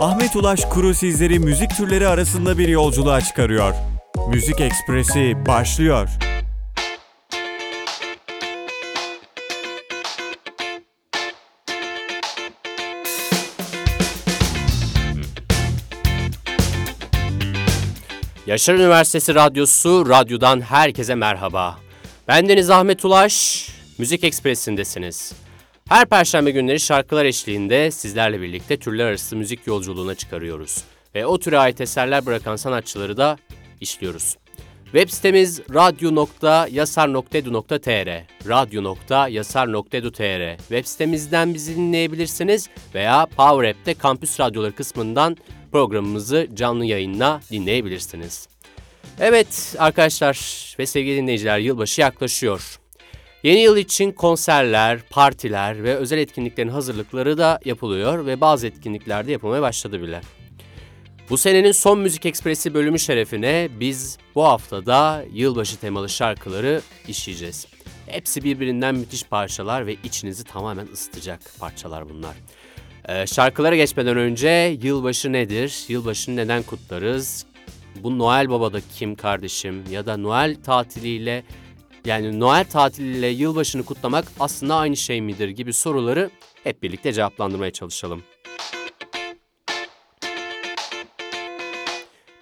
Ahmet Ulaş Kuru sizleri müzik türleri arasında bir yolculuğa çıkarıyor. Müzik Ekspresi başlıyor. Yaşar Üniversitesi Radyosu, radyodan herkese merhaba. Ben Deniz Ahmet Ulaş, Müzik Ekspresi'ndesiniz. Her perşembe günleri şarkılar eşliğinde sizlerle birlikte türler arası müzik yolculuğuna çıkarıyoruz. Ve o türe ait eserler bırakan sanatçıları da işliyoruz. Web sitemiz radyo.yasar.edu.tr radyo.yasar.edu.tr Web sitemizden bizi dinleyebilirsiniz veya Power App'te kampüs radyoları kısmından programımızı canlı yayınla dinleyebilirsiniz. Evet arkadaşlar ve sevgili dinleyiciler yılbaşı yaklaşıyor. Yeni yıl için konserler, partiler ve özel etkinliklerin hazırlıkları da yapılıyor ve bazı etkinlikler de yapılmaya başladı bile. Bu senenin son Müzik Ekspresi bölümü şerefine biz bu haftada yılbaşı temalı şarkıları işleyeceğiz. Hepsi birbirinden müthiş parçalar ve içinizi tamamen ısıtacak parçalar bunlar. Ee, şarkılara geçmeden önce yılbaşı nedir? Yılbaşını neden kutlarız? Bu Noel Baba'da kim kardeşim? Ya da Noel tatiliyle yani Noel tatiliyle yılbaşını kutlamak aslında aynı şey midir gibi soruları hep birlikte cevaplandırmaya çalışalım.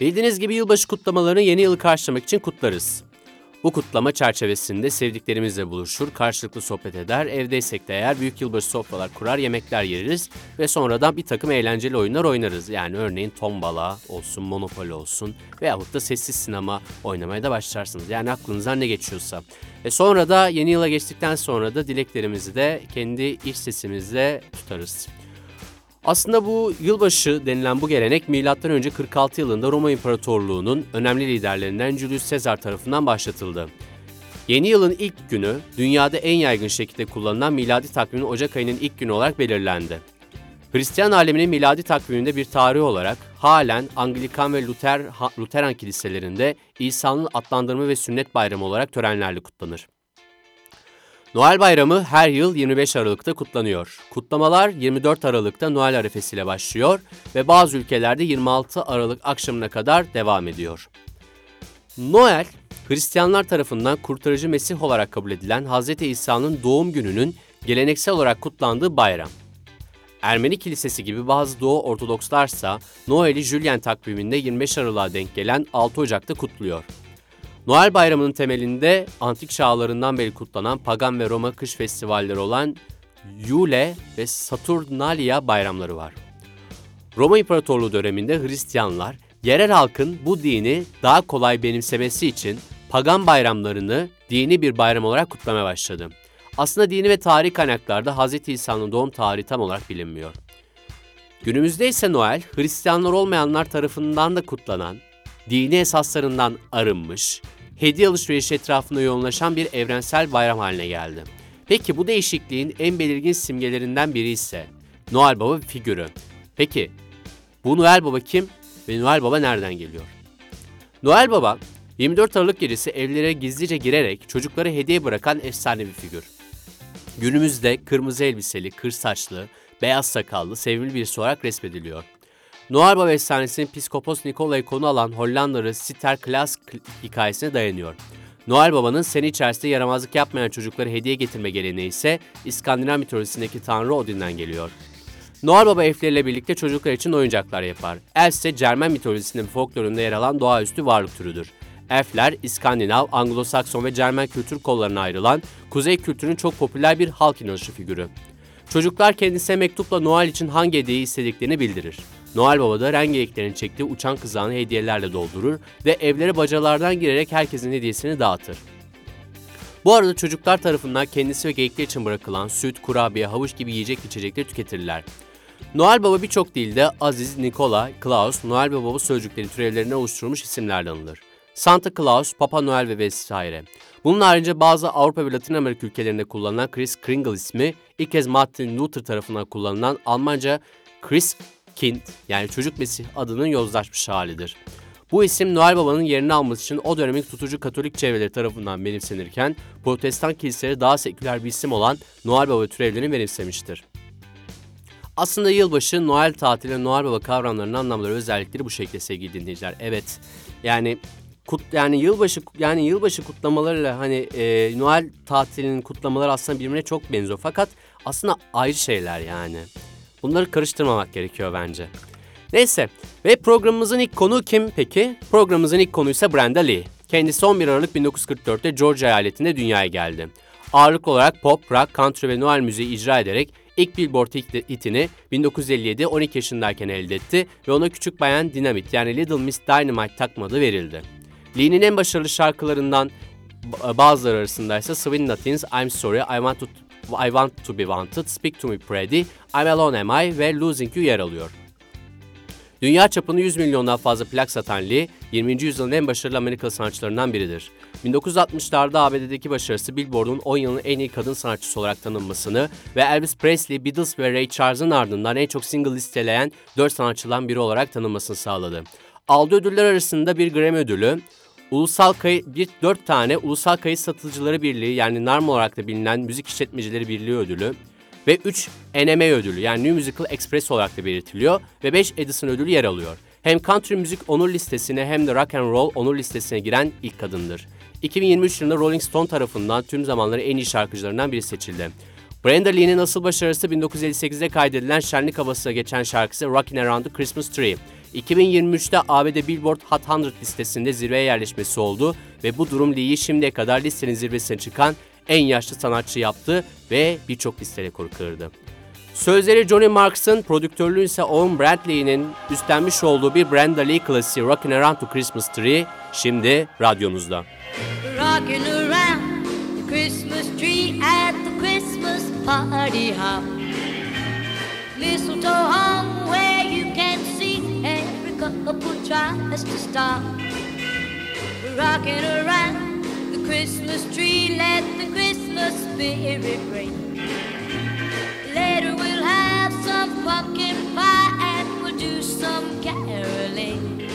Bildiğiniz gibi yılbaşı kutlamalarını yeni yılı karşılamak için kutlarız. Bu kutlama çerçevesinde sevdiklerimizle buluşur, karşılıklı sohbet eder, evdeysek de eğer büyük yılbaşı sofralar kurar, yemekler yeriz ve sonradan bir takım eğlenceli oyunlar oynarız. Yani örneğin tombala olsun, monopoli olsun veyahut da sessiz sinema oynamaya da başlarsınız. Yani aklınızdan ne geçiyorsa. Ve sonra da yeni yıla geçtikten sonra da dileklerimizi de kendi iç sesimizle tutarız. Aslında bu yılbaşı denilen bu gelenek M.Ö. 46 yılında Roma İmparatorluğu'nun önemli liderlerinden Julius Caesar tarafından başlatıldı. Yeni yılın ilk günü dünyada en yaygın şekilde kullanılan miladi takvimin Ocak ayının ilk günü olarak belirlendi. Hristiyan aleminin miladi takviminde bir tarih olarak halen Anglikan ve Luther, Lutheran kiliselerinde İsa'nın adlandırma ve sünnet bayramı olarak törenlerle kutlanır. Noel Bayramı her yıl 25 Aralık'ta kutlanıyor. Kutlamalar 24 Aralık'ta Noel arefesiyle başlıyor ve bazı ülkelerde 26 Aralık akşamına kadar devam ediyor. Noel, Hristiyanlar tarafından kurtarıcı Mesih olarak kabul edilen Hz. İsa'nın doğum gününün geleneksel olarak kutlandığı bayram. Ermeni kilisesi gibi bazı Doğu Ortodokslarsa Noel'i Julian takviminde 25 Aralık'a denk gelen 6 Ocak'ta kutluyor. Noel Bayramı'nın temelinde antik çağlarından beri kutlanan pagan ve Roma kış festivalleri olan Yule ve Saturnalia bayramları var. Roma İmparatorluğu döneminde Hristiyanlar yerel halkın bu dini daha kolay benimsemesi için pagan bayramlarını dini bir bayram olarak kutlamaya başladı. Aslında dini ve tarih kaynaklarda Hz. İsa'nın doğum tarihi tam olarak bilinmiyor. Günümüzde ise Noel, Hristiyanlar olmayanlar tarafından da kutlanan, dini esaslarından arınmış, hediye alışverişi etrafında yoğunlaşan bir evrensel bayram haline geldi. Peki bu değişikliğin en belirgin simgelerinden biri ise Noel Baba figürü. Peki bu Noel Baba kim ve Noel Baba nereden geliyor? Noel Baba 24 Aralık gecesi evlere gizlice girerek çocuklara hediye bırakan efsane bir figür. Günümüzde kırmızı elbiseli, kır saçlı, beyaz sakallı, sevimli birisi olarak resmediliyor. Noel Baba efsanesinin Piskopos Nikola'yı konu alan Hollandalı Sitter Klaas hikayesine dayanıyor. Noel Baba'nın sene içerisinde yaramazlık yapmayan çocuklara hediye getirme geleneği ise İskandinav mitolojisindeki tanrı Odin'den geliyor. Noel Baba elfleriyle birlikte çocuklar için oyuncaklar yapar. Elf ise Cermen mitolojisinin folklorunda yer alan doğaüstü varlık türüdür. Elfler, İskandinav, Anglo-Sakson ve Cermen kültür kollarına ayrılan kuzey kültürünün çok popüler bir halk inanışı figürü. Çocuklar kendisine mektupla Noel için hangi hediyeyi istediklerini bildirir. Noel Baba da rengeliklerin çektiği uçan kızağını hediyelerle doldurur ve evlere bacalardan girerek herkesin hediyesini dağıtır. Bu arada çocuklar tarafından kendisi ve geyikler için bırakılan süt, kurabiye, havuç gibi yiyecek içecekleri tüketirler. Noel Baba birçok dilde Aziz, Nikola, Klaus, Noel Baba sözcükleri türevlerine oluşturulmuş isimlerle anılır. Santa Claus, Papa Noel ve vesaire. Bunun haricinde bazı Avrupa ve Latin Amerika ülkelerinde kullanılan Chris Kringle ismi ilk kez Martin Luther tarafından kullanılan Almanca Chris Kind yani çocuk Mesih adının yozlaşmış halidir. Bu isim Noel Baba'nın yerini alması için o dönemin tutucu Katolik çevreleri tarafından benimsenirken Protestan kiliseleri daha seküler bir isim olan Noel Baba türevlerini benimsemiştir. Aslında yılbaşı, Noel tatili, Noel Baba kavramlarının anlamları özellikleri bu şekilde sevgili dinleyiciler. Evet. Yani kut yani yılbaşı yani yılbaşı kutlamalarıyla hani e, Noel tatilinin kutlamaları aslında birbirine çok benziyor fakat aslında ayrı şeyler yani. Bunları karıştırmamak gerekiyor bence. Neyse ve programımızın ilk konu kim peki? Programımızın ilk konuyu ise Brenda Lee. Kendisi 11 Aralık 1944'te Georgia eyaletinde dünyaya geldi. Ağırlıklı olarak pop, rock, country ve Noel müziği icra ederek ilk Billboard hitini 1957 12 yaşındayken elde etti ve ona Küçük Bayan Dinamit yani Little Miss Dynamite takmadı verildi. Lee'nin en başarılı şarkılarından bazıları arasında ise Swing Nothings, I'm Sorry, I Want to I Want to Be Wanted, Speak to Me Pretty, I'm Alone Am I ve Losing You yer alıyor. Dünya çapında 100 milyondan fazla plak satan Lee, 20. yüzyılın en başarılı Amerikalı sanatçılarından biridir. 1960'larda ABD'deki başarısı Billboard'un 10 yılın en iyi kadın sanatçısı olarak tanınmasını ve Elvis Presley, Beatles ve Ray Charles'ın ardından en çok single listeleyen 4 sanatçıdan biri olarak tanınmasını sağladı. Aldığı ödüller arasında bir Grammy ödülü, Ulusal kayıt bir dört tane Ulusal Kayıt Satıcıları Birliği yani NARM olarak da bilinen Müzik İşletmecileri Birliği ödülü ve 3 NMA ödülü yani New Musical Express olarak da belirtiliyor ve 5 Edison ödülü yer alıyor. Hem country müzik onur listesine hem de rock and roll onur listesine giren ilk kadındır. 2023 yılında Rolling Stone tarafından tüm zamanların en iyi şarkıcılarından biri seçildi. Brenda Lee'nin asıl başarısı 1958'de kaydedilen şenlik havasına geçen şarkısı Rockin' Around the Christmas Tree. 2023'te ABD Billboard Hot 100 listesinde zirveye yerleşmesi oldu ve bu durum Lee'yi şimdiye kadar listenin zirvesine çıkan en yaşlı sanatçı yaptı ve birçok liste rekoru kırdı. Sözleri Johnny Marks'ın, prodüktörlüğü ise Owen Bradley'nin üstlenmiş olduğu bir Brenda Lee klasiği Rockin' Around the Christmas Tree şimdi radyonuzda. Rocking around the Christmas tree at the Christmas party hop. Mistletoe hung where couple tries to stop. We're Rocking around the Christmas tree, let the Christmas spirit ring. Later we'll have some pumpkin pie and we'll do some caroling.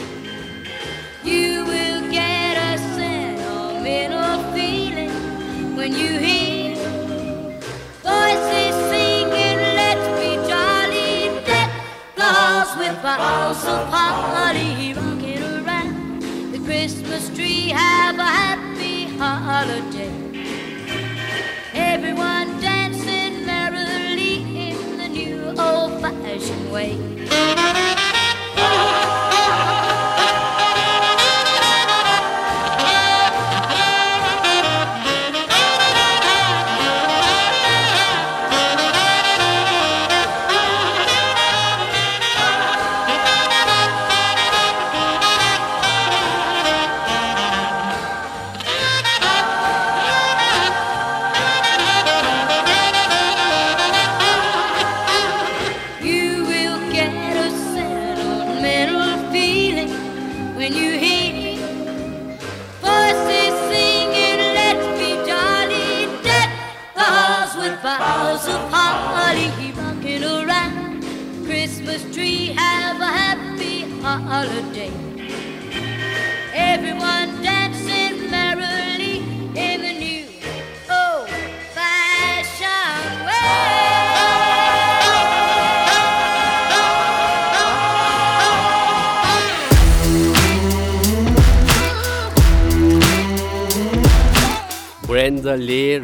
You will get a sentimental feeling when you hear voices with boughs of holly, rocking around the Christmas tree, have a happy holiday. Everyone dancing merrily in the new old-fashioned way.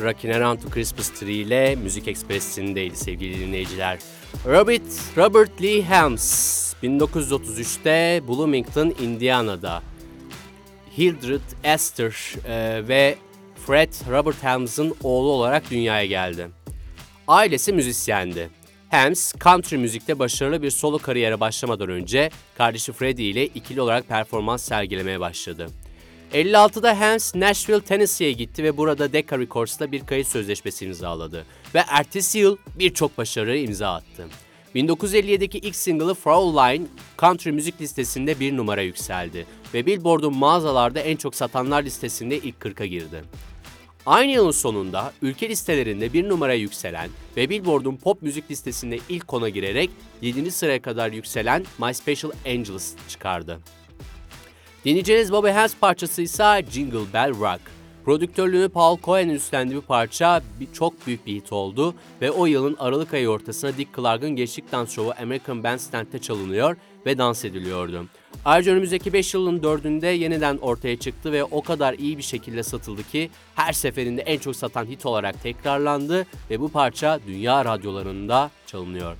Rockin' Around to Christmas Tree ile Müzik Ekspresi'ndeydi sevgili dinleyiciler. Robert, Robert Lee Helms, 1933'te Bloomington, Indiana'da. Hildred Esther e, ve Fred Robert Helms'ın oğlu olarak dünyaya geldi. Ailesi müzisyendi. Helms, country müzikte başarılı bir solo kariyere başlamadan önce kardeşi Freddie ile ikili olarak performans sergilemeye başladı. 56'da Helms Nashville, Tennessee'ye gitti ve burada Decca Records'ta bir kayıt sözleşmesi imzaladı ve ertesi yıl birçok başarıya imza attı. 1957'deki ilk single'ı Fraulein country müzik listesinde bir numara yükseldi ve Billboard'un mağazalarda en çok satanlar listesinde ilk 40'a girdi. Aynı yılın sonunda ülke listelerinde bir numara yükselen ve Billboard'un pop müzik listesinde ilk kona girerek 7. sıraya kadar yükselen My Special Angels çıkardı. Dinleyeceğiniz Bobby Helms parçası ise Jingle Bell Rock. Prodüktörlüğünü Paul Cohen üstlendiği bir parça bir, çok büyük bir hit oldu ve o yılın Aralık ayı ortasında Dick Clark'ın gençlik dans şovu American Bandstand'de çalınıyor ve dans ediliyordu. Ayrıca önümüzdeki 5 yılın 4'ünde yeniden ortaya çıktı ve o kadar iyi bir şekilde satıldı ki her seferinde en çok satan hit olarak tekrarlandı ve bu parça dünya radyolarında çalınıyor.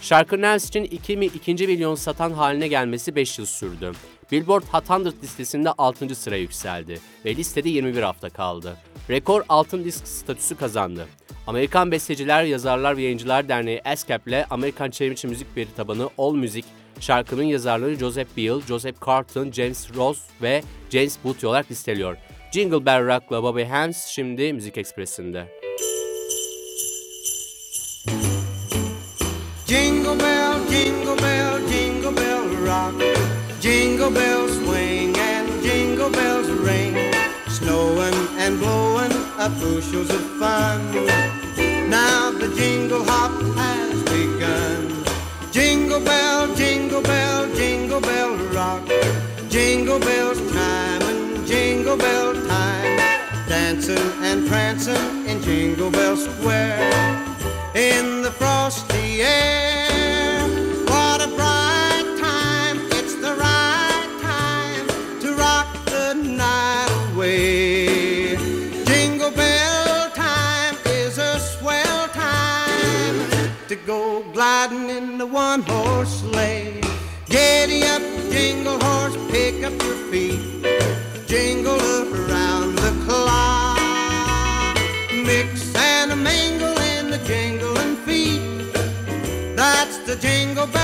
Şarkı Nels için 2, 2. milyon satan haline gelmesi 5 yıl sürdü. Billboard Hot 100 listesinde 6. sıra yükseldi ve listede 21 hafta kaldı. Rekor altın disk statüsü kazandı. Amerikan Besteciler, Yazarlar ve Yayıncılar Derneği ASCAP ile Amerikan çevrimiçi müzik veri tabanı All Music, şarkının yazarları Joseph Beal, Joseph Carlton, James Ross ve James Booty olarak listeliyor. Jingle Bell Rock'la Bobby Hams şimdi Müzik Ekspresi'nde. Jingle bell, jingle bell, jingle bell rock. Jingle bells swing and jingle bells ring. Snowing and blowing up bushels of fun. Now the jingle hop has begun. Jingle bell, jingle bell, jingle bell rock. Jingle bells chime and jingle bell time. Dancing and prancing in Jingle Bell Square. In the frosty air, one horse sleigh. Giddy up, jingle horse, pick up your feet, jingle around the clock. Mix and a mingle in the jingling feet. That's the jingle bell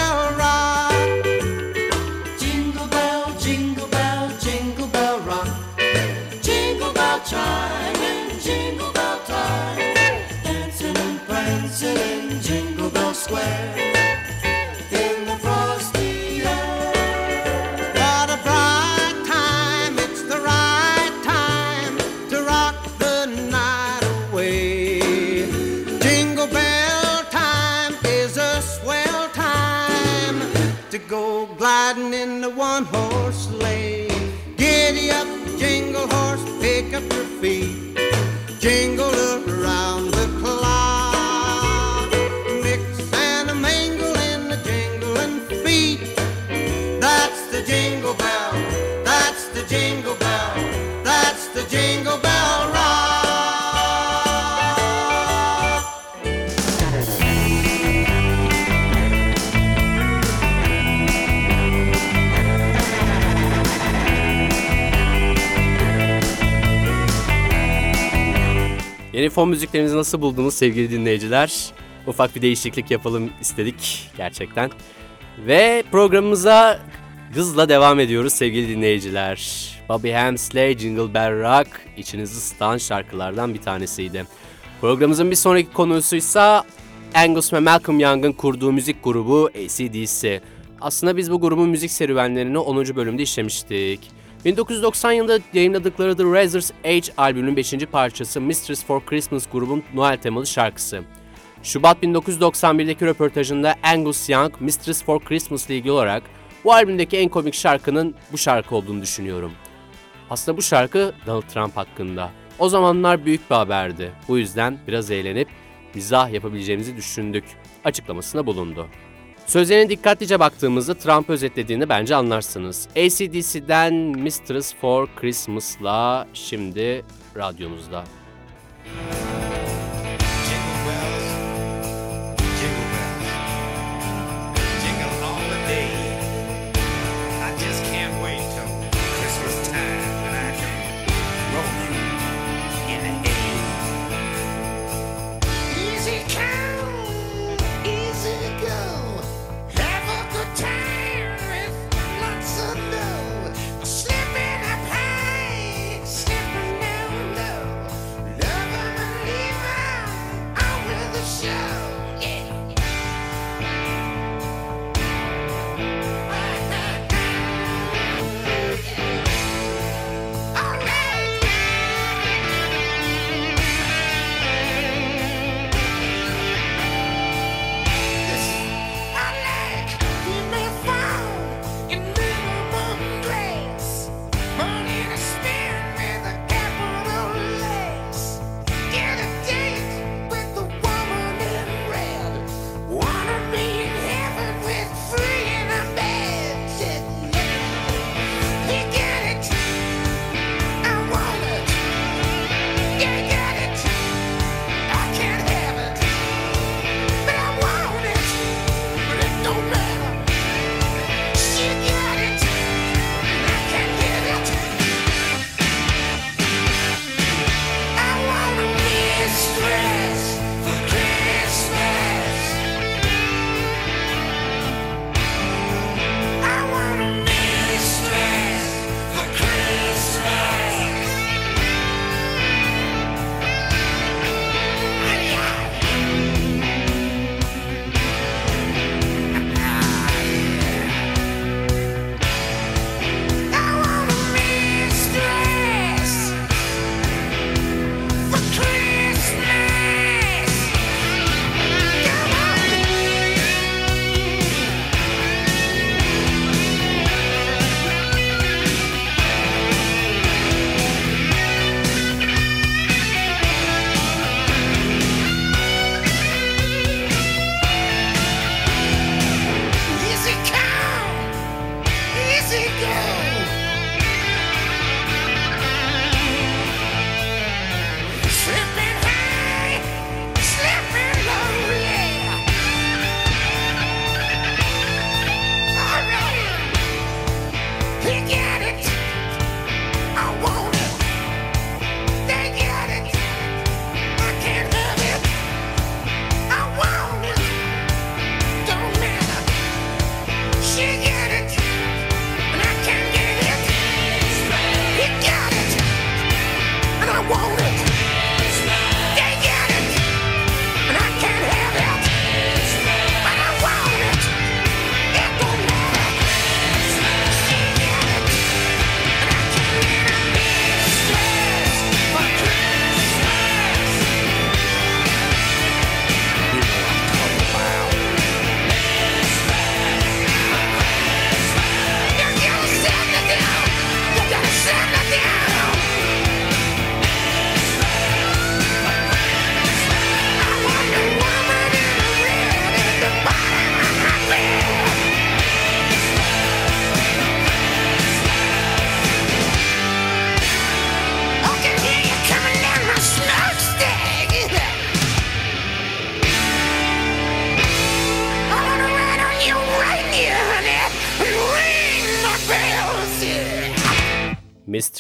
Yeni fon müziklerinizi nasıl buldunuz sevgili dinleyiciler? Ufak bir değişiklik yapalım istedik gerçekten. Ve programımıza hızla devam ediyoruz sevgili dinleyiciler. Bobby Hamsley, Jingle Bell Rock içinizi ısıtan şarkılardan bir tanesiydi. Programımızın bir sonraki konusuysa Angus ve Malcolm Young'ın kurduğu müzik grubu AC/DC. Aslında biz bu grubun müzik serüvenlerini 10. bölümde işlemiştik. 1990 yılında yayınladıkları The Razor's Age albümünün 5. parçası Mistress for Christmas grubun Noel temalı şarkısı. Şubat 1991'deki röportajında Angus Young, Mistress for Christmas ile ilgili olarak bu albümdeki en komik şarkının bu şarkı olduğunu düşünüyorum. Aslında bu şarkı Donald Trump hakkında. O zamanlar büyük bir haberdi. Bu yüzden biraz eğlenip mizah yapabileceğimizi düşündük. Açıklamasında bulundu. Sözlerine dikkatlice baktığımızda Trump özetlediğini bence anlarsınız. ACDC'den Mistress for Christmas'la şimdi radyomuzda. Jingle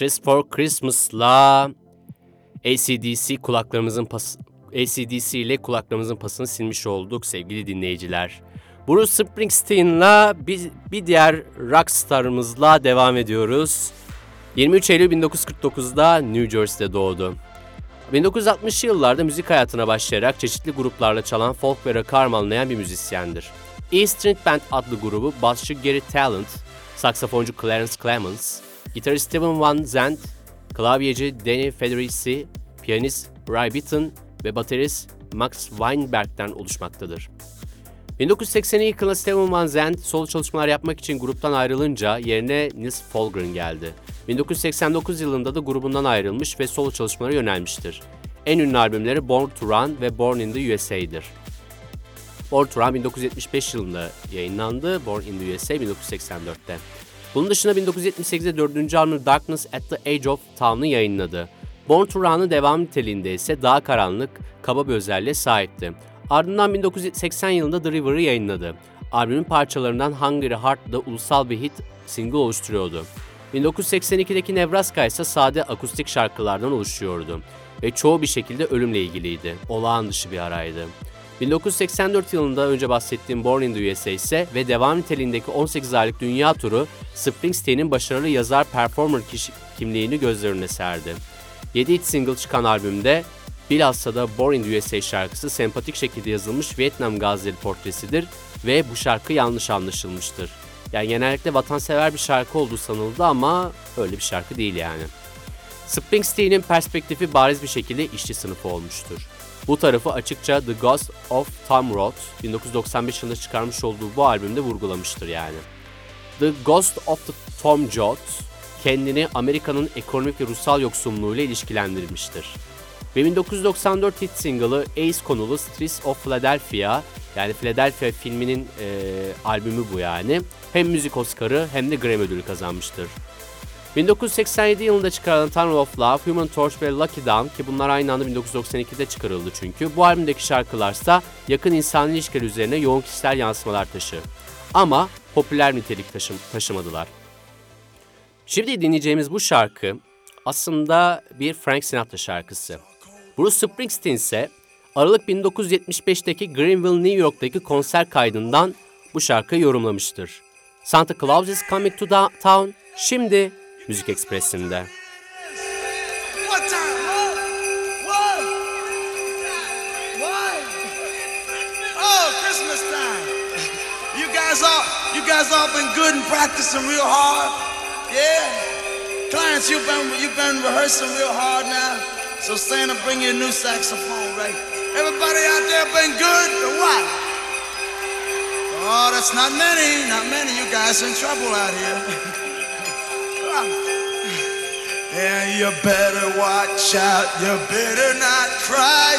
Mistress for Christmas'la ACDC kulaklarımızın pas ACDC ile kulaklarımızın pasını silmiş olduk sevgili dinleyiciler. Bruce Springsteen'la bir, bir diğer rockstarımızla devam ediyoruz. 23 Eylül 1949'da New Jersey'de doğdu. 1960'lı yıllarda müzik hayatına başlayarak çeşitli gruplarla çalan folk ve rock harmanlayan bir müzisyendir. E Street Band adlı grubu basçı Gary Talent, saksafoncu Clarence Clemens, gitarist Steven Van Zandt, klavyeci Danny Federici, piyanist Ray Bitton ve baterist Max Weinberg'den oluşmaktadır. 1982 yılında Steven Van Zandt solo çalışmalar yapmak için gruptan ayrılınca yerine Nils Folgren geldi. 1989 yılında da grubundan ayrılmış ve solo çalışmalara yönelmiştir. En ünlü albümleri Born to Run ve Born in the USA'dır. Born to Run 1975 yılında yayınlandı, Born in the USA 1984'te. Bunun dışında 1978'de 4. albümü Darkness at the Age of Town'u yayınladı. Born to Run'ın devam niteliğinde ise daha karanlık, kaba bir özelliğe sahipti. Ardından 1980 yılında The River'ı yayınladı. Albümün parçalarından Hungry Heart da ulusal bir hit single oluşturuyordu. 1982'deki Nebraska ise sade akustik şarkılardan oluşuyordu ve çoğu bir şekilde ölümle ilgiliydi. Olağan dışı bir araydı. 1984 yılında önce bahsettiğim Born in the USA ise ve devam niteliğindeki 18 aylık dünya turu Springsteen'in başarılı yazar performer kişi kimliğini gözler önüne serdi. 7 hit single çıkan albümde bilhassa da Born in the USA şarkısı sempatik şekilde yazılmış Vietnam gazileri portresidir ve bu şarkı yanlış anlaşılmıştır. Yani genellikle vatansever bir şarkı olduğu sanıldı ama öyle bir şarkı değil yani. Springsteen'in perspektifi bariz bir şekilde işçi sınıfı olmuştur. Bu tarafı açıkça The Ghost of Tom Roth 1995 yılında çıkarmış olduğu bu albümde vurgulamıştır yani. The Ghost of the Tom Joad kendini Amerika'nın ekonomik ve ruhsal yoksunluğuyla ilişkilendirmiştir. Ve 1994 hit single'ı Ace konulu Streets of Philadelphia yani Philadelphia filminin e, albümü bu yani. Hem müzik Oscar'ı hem de Grammy ödülü kazanmıştır. 1987 yılında çıkarılan Tunnel of Love, Human Torch ve Lucky Dawn ki bunlar aynı anda 1992'de çıkarıldı çünkü. Bu albümdeki şarkılarsa yakın insan ilişkileri üzerine yoğun kişisel yansımalar taşır. Ama popüler nitelik taşım, taşımadılar. Şimdi dinleyeceğimiz bu şarkı aslında bir Frank Sinatra şarkısı. Bruce Springsteen ise Aralık 1975'teki Greenville, New York'taki konser kaydından bu şarkıyı yorumlamıştır. Santa Claus is Coming to Town şimdi Müzik Ekspresi'nde. Oh. You guys all, you guys all been good and practicing real hard. Yeah. Clients, you've been, you've been rehearsing real hard now. So Santa, bring you a new saxophone, right? Everybody out there been good or what? Oh, that's not many, not many. You guys in trouble out here. And you better watch out, you better not cry,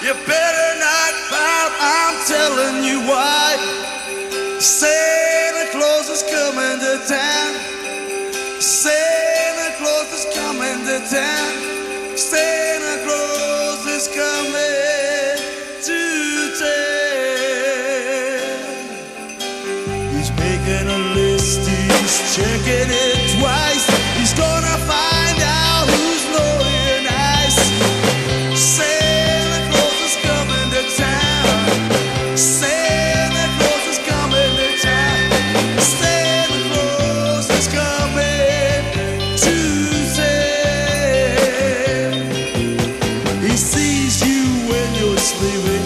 you better not pout, I'm telling you why. Santa Claus is coming to town. Santa Claus is coming to town. Santa Claus is coming to town. He's making a list, he's checking it He sees you when you're sleeping.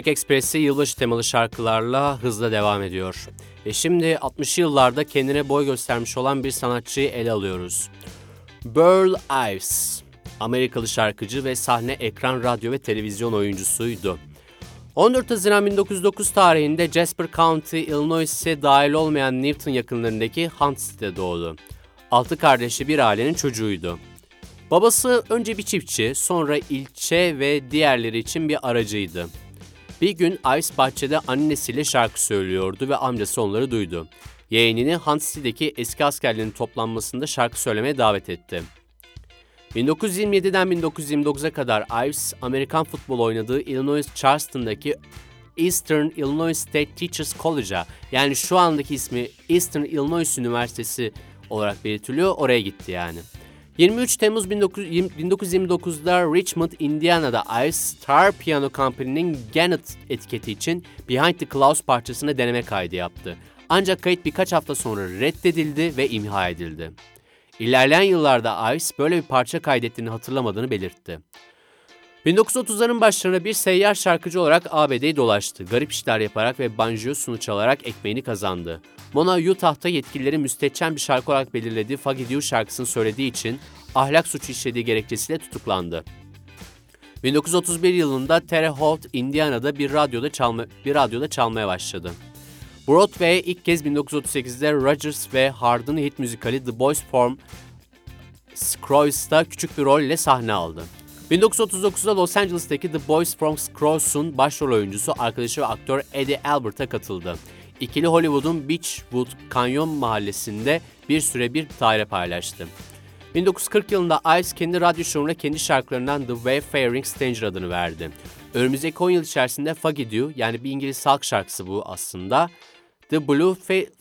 Müzik Ekspresi yılbaşı temalı şarkılarla hızla devam ediyor. Ve şimdi 60'lı yıllarda kendine boy göstermiş olan bir sanatçıyı ele alıyoruz. Burl Ives, Amerikalı şarkıcı ve sahne, ekran, radyo ve televizyon oyuncusuydu. 14 Haziran 1909 tarihinde Jasper County, Illinois'e dahil olmayan Newton yakınlarındaki Huntsville'de doğdu. Altı kardeşli bir ailenin çocuğuydu. Babası önce bir çiftçi, sonra ilçe ve diğerleri için bir aracıydı. Bir gün Ice bahçede annesiyle şarkı söylüyordu ve amcası onları duydu. Yeğenini Huntsville'deki eski askerlerin toplanmasında şarkı söylemeye davet etti. 1927'den 1929'a kadar Ives, Amerikan futbol oynadığı Illinois Charleston'daki Eastern Illinois State Teachers College'a yani şu andaki ismi Eastern Illinois Üniversitesi olarak belirtiliyor oraya gitti yani. 23 Temmuz 19 1929'da Richmond, Indiana'da Ice Star Piano Company'nin Gannett etiketi için Behind the Clouds parçasını deneme kaydı yaptı. Ancak kayıt birkaç hafta sonra reddedildi ve imha edildi. İlerleyen yıllarda Ice böyle bir parça kaydettiğini hatırlamadığını belirtti. 1930'ların başlarında bir seyyar şarkıcı olarak ABD'yi dolaştı. Garip işler yaparak ve banjo sunu çalarak ekmeğini kazandı. Mona Utah'ta yetkililerin müstehcen bir şarkı olarak belirlediği Foggy Dew şarkısını söylediği için ahlak suçu işlediği gerekçesiyle tutuklandı. 1931 yılında Terre Haute, Indiana'da bir radyoda çalma, bir radyoda çalmaya başladı. Broadway ilk kez 1938'de Rodgers ve Hard'ın hit müzikali The Boys from Scrooge'da küçük bir rol ile sahne aldı. 1939'da Los Angeles'taki The Boys from Scrooge'un başrol oyuncusu, arkadaşı ve aktör Eddie Albert'a katıldı. İkili Hollywood'un Beachwood Canyon mahallesinde bir süre bir daire paylaştı. 1940 yılında Ice kendi radyo şovuna kendi şarkılarından The Wayfaring Stranger adını verdi. Önümüzdeki 10 yıl içerisinde Foggy Dew yani bir İngiliz halk şarkısı bu aslında. The Blue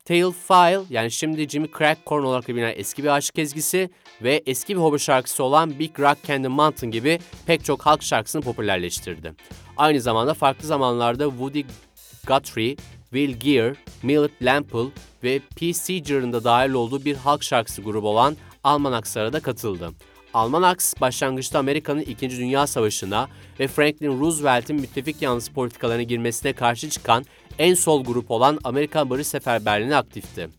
Tail File yani şimdi Jimmy Crackcorn olarak bilinen eski bir aşk ezgisi ve eski bir hobi şarkısı olan Big Rock Candy Mountain gibi pek çok halk şarkısını popülerleştirdi. Aynı zamanda farklı zamanlarda Woody Guthrie, Will Gear, Millet Lample ve P. Seeger'ın da dahil olduğu bir halk şarkısı grubu olan Almanacs'a da katıldı. Almanacs başlangıçta Amerika'nın 2. Dünya Savaşı'na ve Franklin Roosevelt'in müttefik yanlısı politikalarına girmesine karşı çıkan en sol grup olan Amerikan Barış Seferberliği'ne aktifti.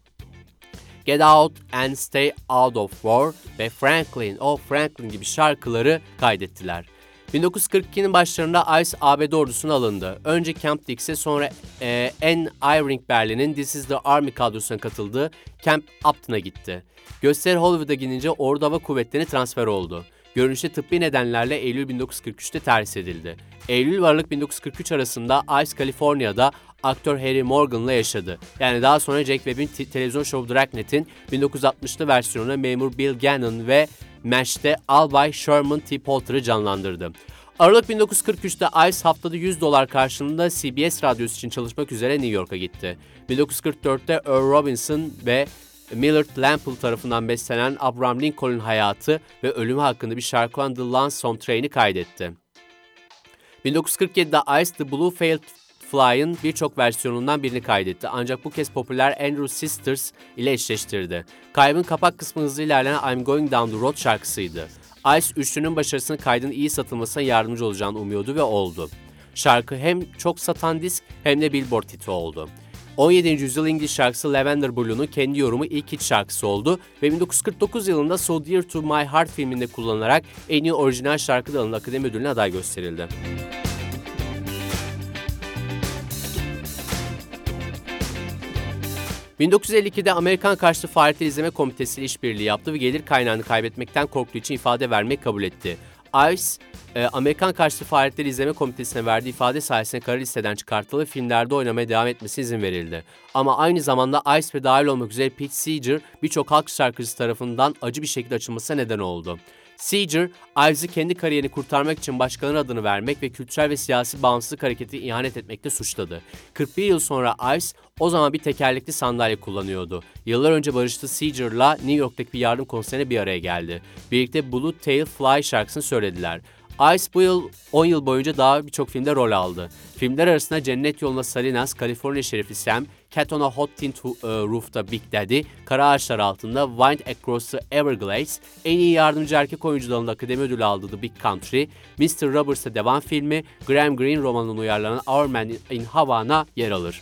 Get Out and Stay Out of War ve Franklin, Oh Franklin gibi şarkıları kaydettiler. 1942'nin başlarında Ice ABD ordusuna alındı. Önce Camp Dix'e sonra e, Anne Eyring Berlin'in This is the Army kadrosuna katıldığı Camp Upton'a gitti. Gösteri Hollywood'a gidince Ordu Hava Kuvvetleri'ne transfer oldu. Görünüşte tıbbi nedenlerle Eylül 1943'te terhis edildi. Eylül ve Aralık 1943 arasında Ice California'da aktör Harry Morgan'la yaşadı. Yani daha sonra Jack Webb'in te- televizyon şovu Dragnet'in 1960'lı versiyonunda memur Bill Gannon ve MASH'te Albay Sherman T. Porter'ı canlandırdı. Aralık 1943'te Ice haftada 100 dolar karşılığında CBS radyosu için çalışmak üzere New York'a gitti. 1944'te Earl Robinson ve Millard Lample tarafından beslenen Abraham Lincoln'un hayatı ve ölümü hakkında bir şarkı olan The Lonesome Train'i kaydetti. 1947'de Ice The Blue Failed Fly'ın birçok versiyonundan birini kaydetti ancak bu kez popüler Andrew Sisters ile eşleştirdi. Kaybın kapak kısmı hızlı ilerleyen I'm Going Down the Road şarkısıydı. Ice üçlünün başarısını kaydın iyi satılmasına yardımcı olacağını umuyordu ve oldu. Şarkı hem çok satan disk hem de Billboard hiti oldu. 17. yüzyıl İngiliz şarkısı Lavender Blue'nun kendi yorumu ilk hit şarkısı oldu ve 1949 yılında So Dear to My Heart filminde kullanılarak en iyi orijinal şarkı dalında akademi ödülüne aday gösterildi. 1952'de Amerikan karşıtı faaliyetler izleme komitesi ile işbirliği yaptı ve gelir kaynağını kaybetmekten korktuğu için ifade vermeyi kabul etti. Ice, e, Amerikan karşıtı faaliyetleri izleme komitesine verdiği ifade sayesinde kara listeden çıkartıldı ve filmlerde oynamaya devam etmesine izin verildi. Ama aynı zamanda Ice ve dahil olmak üzere Pete Seeger birçok halk şarkıcısı tarafından acı bir şekilde açılmasına neden oldu. Seeger, Ives'i kendi kariyerini kurtarmak için başkalarının adını vermek ve kültürel ve siyasi bağımsızlık hareketi ihanet etmekle suçladı. 41 yıl sonra Ives o zaman bir tekerlekli sandalye kullanıyordu. Yıllar önce barıştığı Seeger'la New York'taki bir yardım konserine bir araya geldi. Birlikte Blue Tail Fly şarkısını söylediler. Ice bu yıl 10 yıl boyunca daha birçok filmde rol aldı. Filmler arasında Cennet Yoluna Salinas, California Şerifi Sam, Cat on a Hot Tin e, Roof'ta Big Daddy, Kara Ağaçlar Altında, Wind Across the Everglades, en iyi yardımcı erkek oyuncu dalında akademi ödülü aldığı The Big Country, Mr. Roberts'a devam filmi, Graham Greene romanından uyarlanan Our Man in Havana yer alır.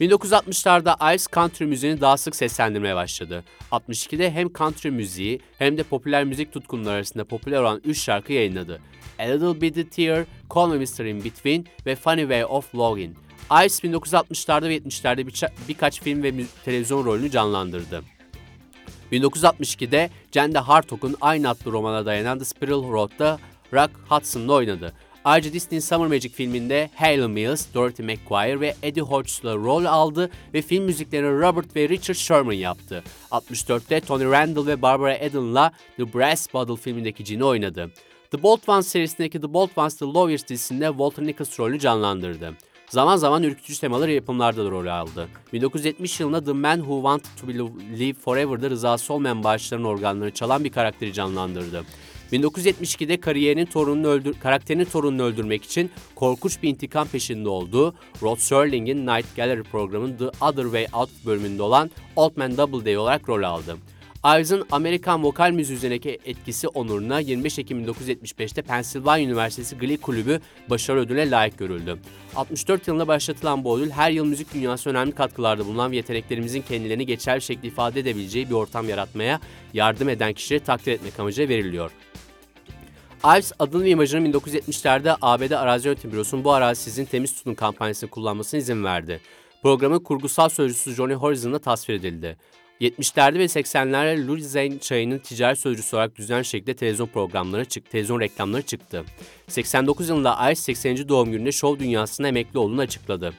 1960'larda Ice country müziğini daha sık seslendirmeye başladı. 62'de hem country müziği hem de popüler müzik tutkunları arasında popüler olan 3 şarkı yayınladı. A Little Bitty Tear, Call Me Mr. In Between ve Funny Way of Lovin'. Ice 1960'larda ve 70'lerde birça- birkaç film ve televizyon rolünü canlandırdı. 1962'de Jende Hartog'un aynı adlı romana dayanan The Spiral Road'da Rock Hudson'la oynadı. Ayrıca Disney'in Summer Magic filminde Hayley Mills, Dorothy McGuire ve Eddie Hodges'la rol aldı ve film müziklerini Robert ve Richard Sherman yaptı. 64'te Tony Randall ve Barbara Eden'la The Brass Bottle filmindeki Gin'i oynadı. The Bold Ones serisindeki The Bold Ones The Lawyers dizisinde Walter Nichols rolünü canlandırdı. Zaman zaman ürkütücü temaları yapımlarda da rol aldı. 1970 yılında The Man Who Wanted to Live Forever'da rızası olmayan bağışların organlarını çalan bir karakteri canlandırdı. 1972'de kariyerinin torununu öldür karakterinin torununu öldürmek için korkunç bir intikam peşinde olduğu Rod Serling'in Night Gallery programının The Other Way Out bölümünde olan Old Man Doubleday olarak rol aldı. Ives'ın Amerikan vokal müziği üzerindeki etkisi onuruna 25 Ekim 1975'te Pennsylvania Üniversitesi Glee Kulübü başarı ödülüne layık görüldü. 64 yılında başlatılan bu ödül her yıl müzik dünyasına önemli katkılarda bulunan ve yeteneklerimizin kendilerini geçerli şekilde ifade edebileceği bir ortam yaratmaya yardım eden kişileri takdir etmek amacıyla veriliyor. Ives adını ve imajını 1970'lerde ABD Arazi Yönetim Bürosu'nun bu arazi sizin temiz tutun kampanyasını kullanmasına izin verdi. Programın kurgusal sözcüsü Johnny Horizon'la tasvir edildi. 70'lerde ve 80'lerde Louis Zane çayının ticari sözcüsü olarak düzenli şekilde televizyon programları çıktı, televizyon reklamları çıktı. 89 yılında Ives 80. doğum gününde şov dünyasına emekli olduğunu açıkladı.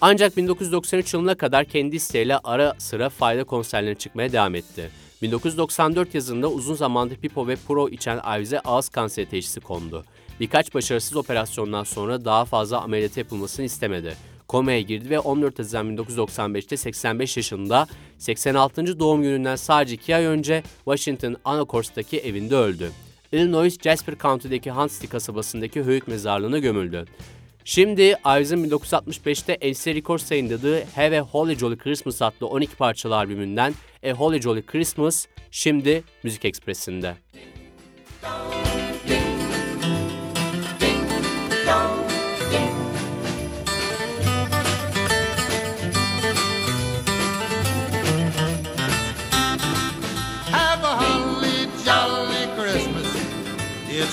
Ancak 1993 yılına kadar kendi isteğiyle ara sıra fayda konserlerine çıkmaya devam etti. 1994 yazında uzun zamandır Pipo ve Pro içen Ives'e ağız kanseri teşhisi kondu. Birkaç başarısız operasyondan sonra daha fazla ameliyat yapılmasını istemedi. Komaya girdi ve 14 Haziran 1995'te 85 yaşında 86. doğum gününden sadece 2 ay önce Washington Anacort'taki evinde öldü. Illinois Jasper County'deki Huntsville kasabasındaki höyük mezarlığına gömüldü. Şimdi Ives'ın 1965'te NC Records yayınladığı Have a Holly Jolly Christmas adlı 12 parçalı albümünden A Holly Jolly Christmas şimdi Müzik Ekspresi'nde.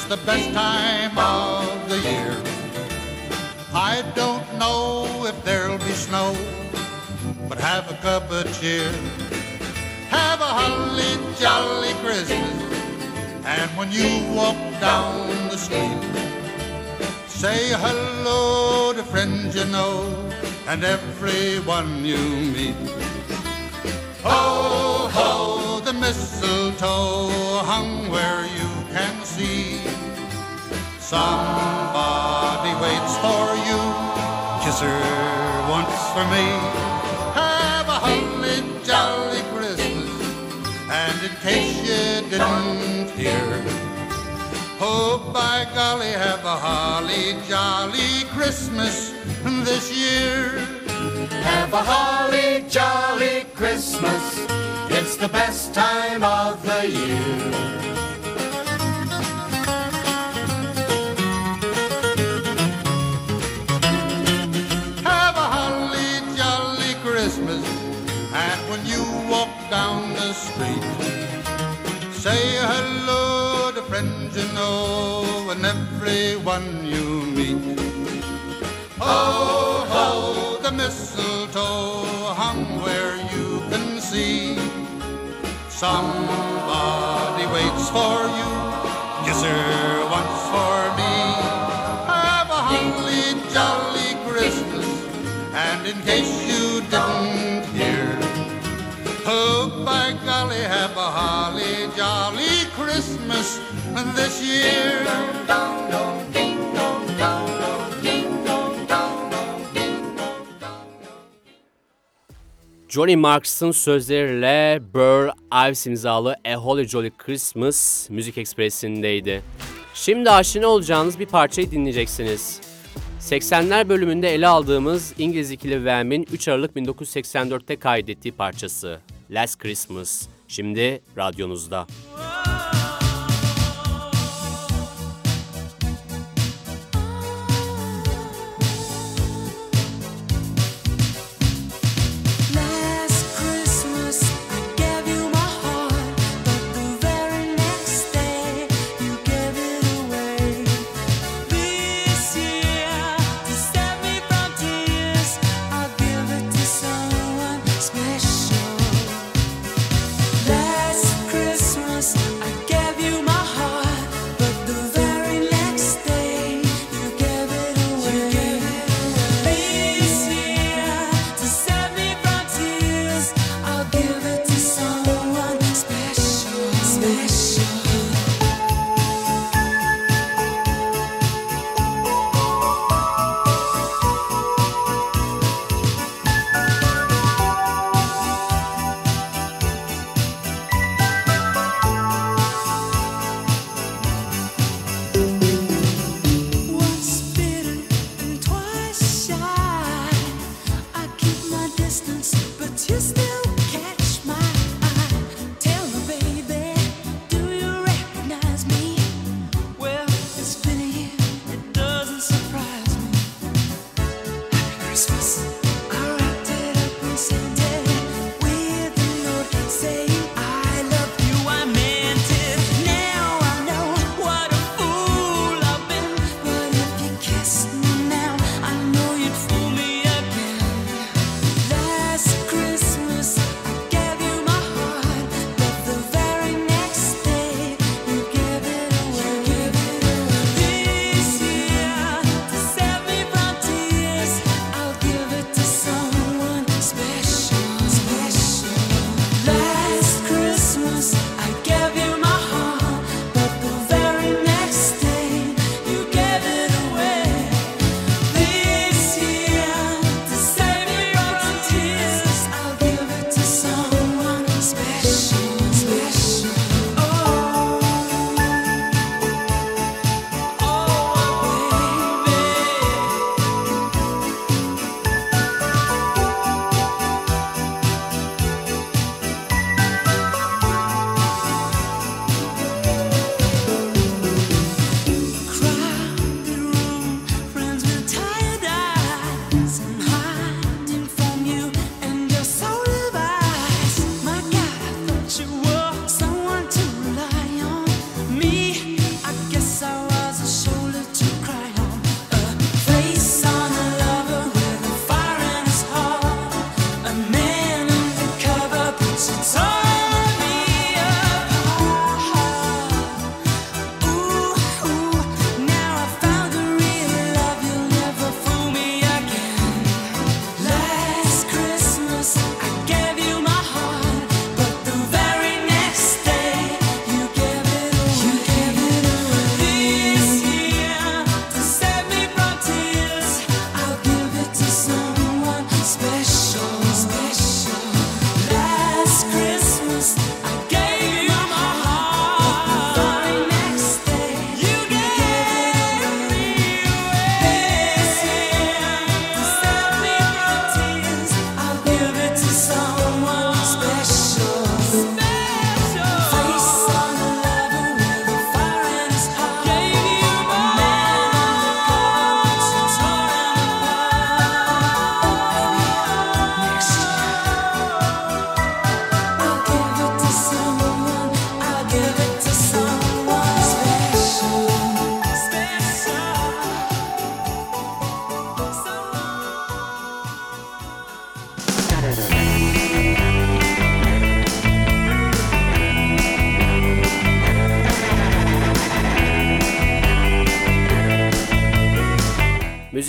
The best time of the year. I don't know if there'll be snow, but have a cup of cheer. Have a holly jolly Christmas And when you walk down the street, say hello to friends you know and everyone you meet. Ho, ho, the mistletoe hung where you can see. Somebody waits for you, kiss her once for me. Have a holly jolly Christmas, and in case you didn't hear, oh by golly, have a holly jolly Christmas this year. Have a holly jolly Christmas. It's the best time of the year. To know and everyone you meet. Ho, ho, the mistletoe hung where you can see. Somebody waits for you, kiss her once for me. Have a holly jolly Christmas, and in case you didn't hear, oh by golly, have a holly jolly Christmas this year. Johnny Marks'ın sözleriyle Burl Ives imzalı A Holly Jolly Christmas Müzik Ekspresi'ndeydi. Şimdi aşina olacağınız bir parçayı dinleyeceksiniz. 80'ler bölümünde ele aldığımız İngiliz ikili Wham'in 3 Aralık 1984'te kaydettiği parçası Last Christmas. Şimdi radyonuzda. Last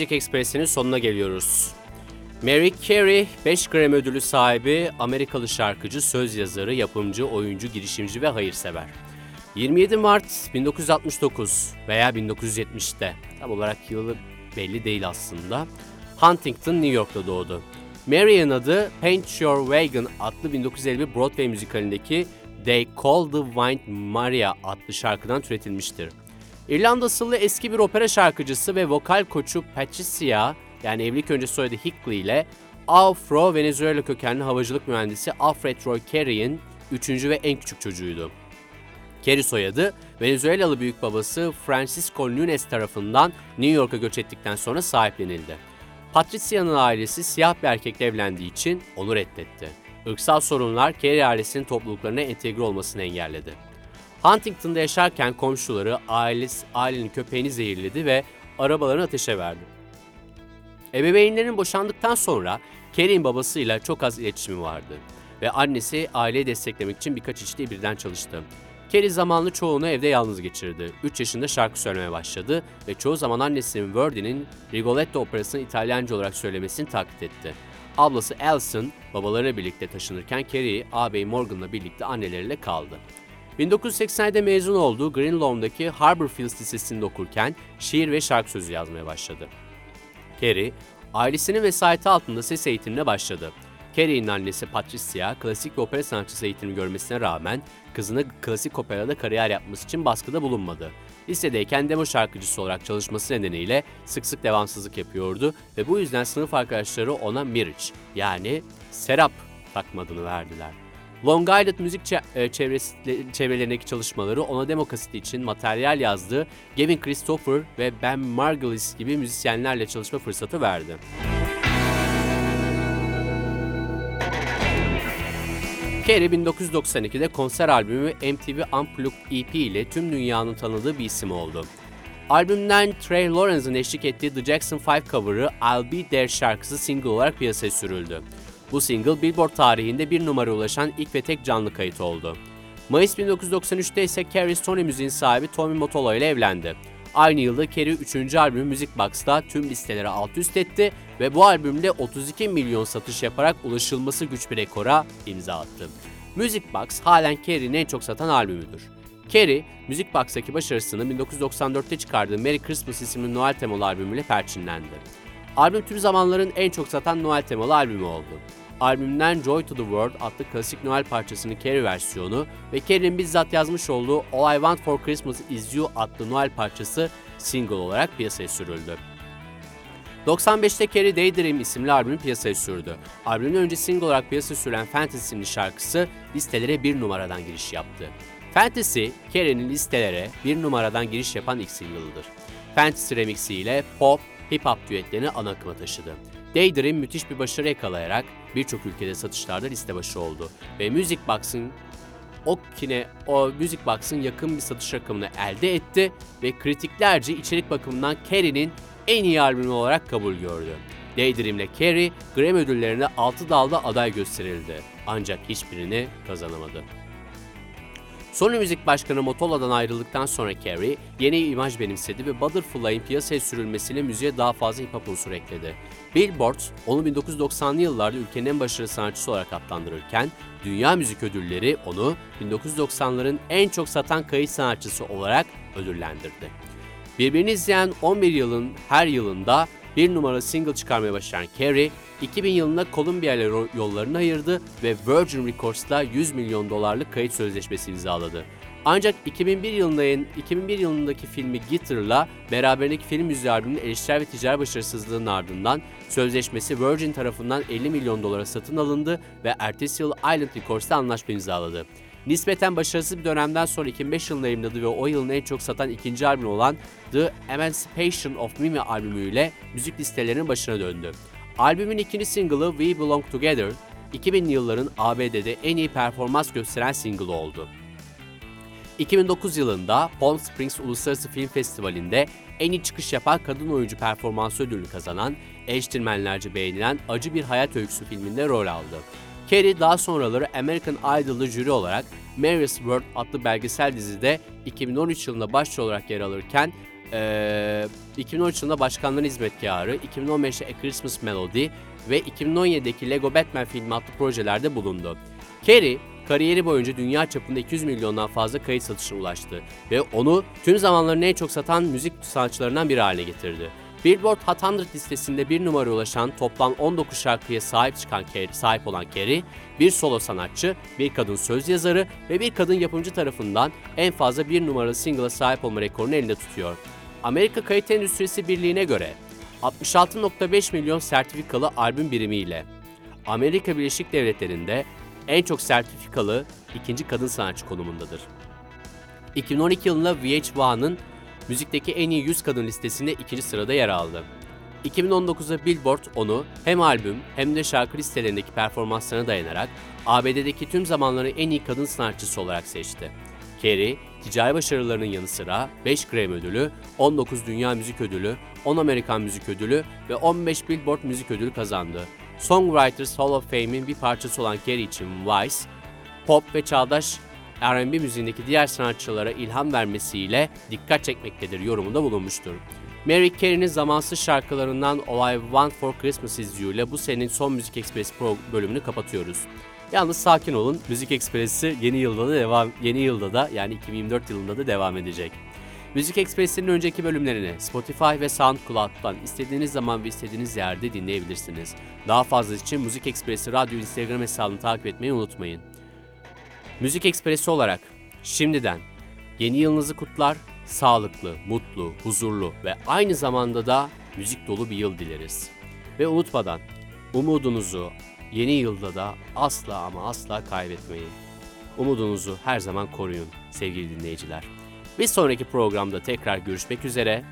Müzik Ekspresi'nin sonuna geliyoruz. Mary Carey, 5 Grammy ödülü sahibi, Amerikalı şarkıcı, söz yazarı, yapımcı, oyuncu, girişimci ve hayırsever. 27 Mart 1969 veya 1970'te, tam olarak yılı belli değil aslında, Huntington, New York'ta doğdu. Mary'in adı Paint Your Wagon adlı 1951 Broadway müzikalindeki They Call the Wind Maria adlı şarkıdan türetilmiştir. İrlanda asıllı eski bir opera şarkıcısı ve vokal koçu Patricia, yani evlilik öncesi soyadı Hickley ile Afro-Venezuela kökenli havacılık mühendisi Alfred Roy Carey'in üçüncü ve en küçük çocuğuydu. Carey soyadı, Venezuelalı büyük babası Francisco Nunes tarafından New York'a göç ettikten sonra sahiplenildi. Patricia'nın ailesi siyah bir erkekle evlendiği için onu reddetti. Irksal sorunlar Carey ailesinin topluluklarına entegre olmasını engelledi. Huntington'da yaşarken komşuları ailesi, ailenin köpeğini zehirledi ve arabalarını ateşe verdi. Ebeveynlerin boşandıktan sonra Carey'in babasıyla çok az iletişimi vardı ve annesi aileyi desteklemek için birkaç işte birden çalıştı. Carey zamanlı çoğunu evde yalnız geçirdi. 3 yaşında şarkı söylemeye başladı ve çoğu zaman annesinin Verdi'nin Rigoletto operasını İtalyanca olarak söylemesini taklit etti. Ablası Alison babalarıyla birlikte taşınırken Carey, ağabey Morgan'la birlikte anneleriyle kaldı. 1980'de mezun olduğu Greenlaw'daki Harborfields Lisesi'nde okurken şiir ve şarkı sözü yazmaya başladı. Carey, ailesinin vesayeti altında ses eğitimine başladı. Carey'in annesi Patricia, klasik ve opera sanatçısı eğitimi görmesine rağmen kızına klasik operada kariyer yapması için baskıda bulunmadı. Lisedeyken demo şarkıcısı olarak çalışması nedeniyle sık sık devamsızlık yapıyordu ve bu yüzden sınıf arkadaşları ona Mirage yani Serap takma adını verdiler. Long Island müzik e, çevresi, çevrelerindeki çalışmaları ona demo için materyal yazdığı Gavin Christopher ve Ben Margulis gibi müzisyenlerle çalışma fırsatı verdi. Carey 1992'de konser albümü MTV Unplugged EP ile tüm dünyanın tanıdığı bir isim oldu. Albümden Trey Lawrence'ın eşlik ettiği The Jackson 5 cover'ı I'll Be There şarkısı single olarak piyasaya sürüldü. Bu single Billboard tarihinde bir numara ulaşan ilk ve tek canlı kayıt oldu. Mayıs 1993'te ise Carey Sony Müziğin sahibi Tommy Mottola ile evlendi. Aynı yılda Carey 3. albümü Music Box'ta tüm listelere alt üst etti ve bu albümde 32 milyon satış yaparak ulaşılması güç bir rekora imza attı. Music Box halen Carey'nin en çok satan albümüdür. Carey, Music Box'taki başarısını 1994'te çıkardığı Merry Christmas isimli Noel temalı albümüyle perçinlendi. Albüm tüm zamanların en çok satan Noel temalı albümü oldu. Albümden Joy to the World adlı klasik Noel parçasının Carey versiyonu ve Carey'nin bizzat yazmış olduğu All I Want for Christmas Is You adlı Noel parçası single olarak piyasaya sürüldü. 95'te Carey Daydream isimli albümü piyasaya sürdü. Albümün önce single olarak piyasaya sürülen Fantasy isimli şarkısı listelere bir numaradan giriş yaptı. Fantasy, Carey'nin listelere bir numaradan giriş yapan ilk single'ıdır. Fantasy remixi pop, hip hop düetlerini ana akıma taşıdı. Daydream müthiş bir başarı yakalayarak birçok ülkede satışlarda liste başı oldu ve Music Box'ın o kine o Music Box'ın yakın bir satış rakamını elde etti ve kritiklerce içerik bakımından Carey'nin en iyi albümü olarak kabul gördü. Daydream ile Carey Grammy ödüllerine 6 dalda aday gösterildi ancak hiçbirini kazanamadı. Sony Müzik Başkanı Motola'dan ayrıldıktan sonra Carey yeni imaj benimsedi ve Butterfly'in piyasaya sürülmesiyle müziğe daha fazla hip hop unsuru ekledi. Billboard, onu 1990'lı yıllarda ülkenin en başarılı sanatçısı olarak adlandırırken, Dünya Müzik Ödülleri onu 1990'ların en çok satan kayıt sanatçısı olarak ödüllendirdi. Birbirini izleyen 11 yılın her yılında bir numara single çıkarmaya başlayan Carey, 2000 yılında Columbia ile yollarını ayırdı ve Virgin Records'la 100 milyon dolarlık kayıt sözleşmesi imzaladı. Ancak 2001 yılında yayın- 2001 yılındaki filmi Guitar'la beraberindeki film müziği eleştirel ve ticari başarısızlığının ardından sözleşmesi Virgin tarafından 50 milyon dolara satın alındı ve ertesi yıl Island Records'ta anlaşma imzaladı. Nispeten başarısız bir dönemden sonra 2005 yılında yayınladığı ve o yılın en çok satan ikinci albümü olan The Emancipation of Mimi albümüyle müzik listelerinin başına döndü. Albümün ikinci single'ı We Belong Together, 2000'li yılların ABD'de en iyi performans gösteren single oldu. 2009 yılında Palm Springs Uluslararası Film Festivali'nde en iyi çıkış yapan kadın oyuncu performansı ödülünü kazanan, eleştirmenlerce beğenilen Acı Bir Hayat Öyküsü filminde rol aldı. Carey daha sonraları American Idol'da jüri olarak Mary's World adlı belgesel dizide 2013 yılında başrol olarak yer alırken Ee, 2013 yılında Başkanların Hizmetkarı, 2015'te A Christmas Melody ve 2017'deki Lego Batman filmi adlı projelerde bulundu. Carey, kariyeri boyunca dünya çapında 200 milyondan fazla kayıt satışına ulaştı ve onu tüm zamanların en çok satan müzik sanatçılarından biri haline getirdi. Billboard Hot 100 listesinde bir numaraya ulaşan toplam 19 şarkıya sahip çıkan Carey, sahip olan Carey, bir solo sanatçı, bir kadın söz yazarı ve bir kadın yapımcı tarafından en fazla bir numaralı single'a sahip olma rekorunu elinde tutuyor. Amerika Kayıt Endüstrisi Birliği'ne göre 66.5 milyon sertifikalı albüm birimiyle Amerika Birleşik Devletleri'nde en çok sertifikalı ikinci kadın sanatçı konumundadır. 2012 yılında VH1'ın müzikteki en iyi 100 kadın listesinde ikinci sırada yer aldı. 2019'da Billboard onu hem albüm hem de şarkı listelerindeki performanslarına dayanarak ABD'deki tüm zamanların en iyi kadın sanatçısı olarak seçti. Carey, ticari başarılarının yanı sıra 5 Grammy ödülü, 19 Dünya Müzik Ödülü, 10 Amerikan Müzik Ödülü ve 15 Billboard Müzik Ödülü kazandı. Songwriters Hall of Fame'in bir parçası olan Carey için Vice, pop ve çağdaş R&B müziğindeki diğer sanatçılara ilham vermesiyle dikkat çekmektedir yorumunda bulunmuştur. Mary Carey'nin zamansız şarkılarından All I Want For Christmas Is You ile bu senenin son Müzik Ekspresi pro bölümünü kapatıyoruz. Yalnız sakin olun. Müzik Ekspresi yeni yılda da devam yeni yılda da yani 2024 yılında da devam edecek. Müzik Ekspresi'nin önceki bölümlerini Spotify ve SoundCloud'dan istediğiniz zaman ve istediğiniz yerde dinleyebilirsiniz. Daha fazla için Müzik Ekspresi radyo Instagram hesabını takip etmeyi unutmayın. Müzik Ekspresi olarak şimdiden yeni yılınızı kutlar, sağlıklı, mutlu, huzurlu ve aynı zamanda da müzik dolu bir yıl dileriz. Ve unutmadan umudunuzu yeni yılda da asla ama asla kaybetmeyin. Umudunuzu her zaman koruyun sevgili dinleyiciler. Bir sonraki programda tekrar görüşmek üzere.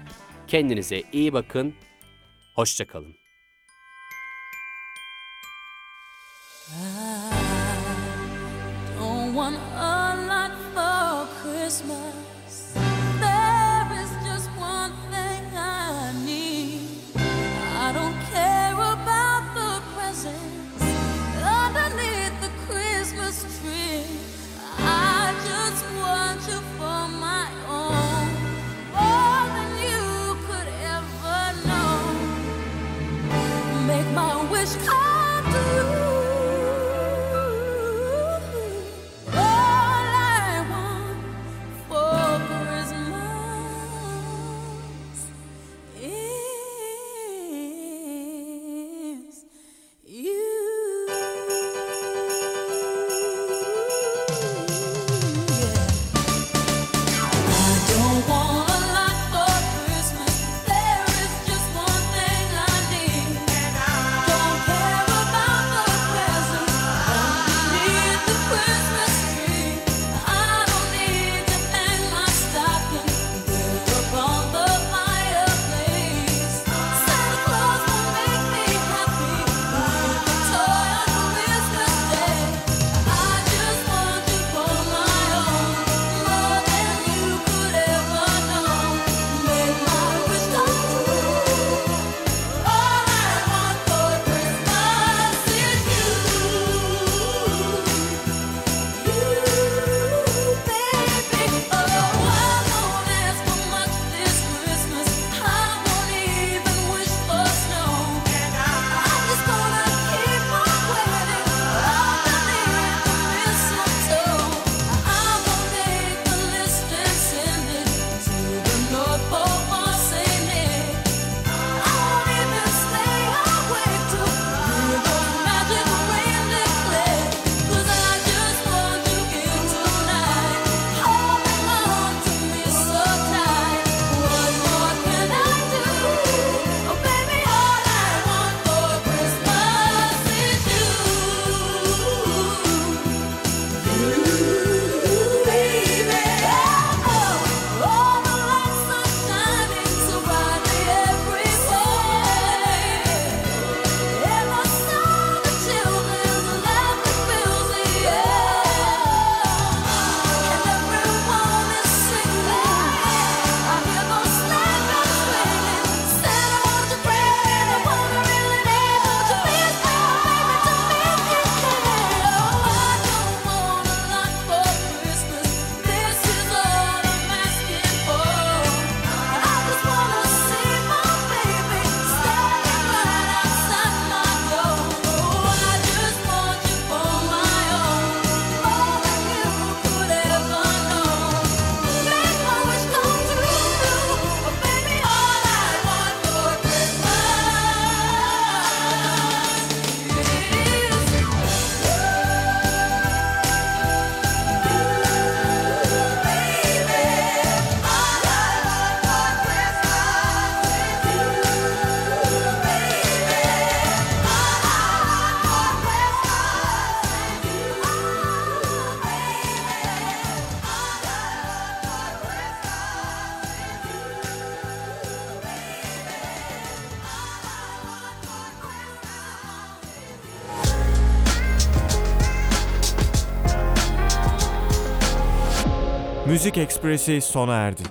Kendinize iyi bakın. Hoşçakalın. Don't want a lot for Christmas. Müzik Ekspresi sona erdi.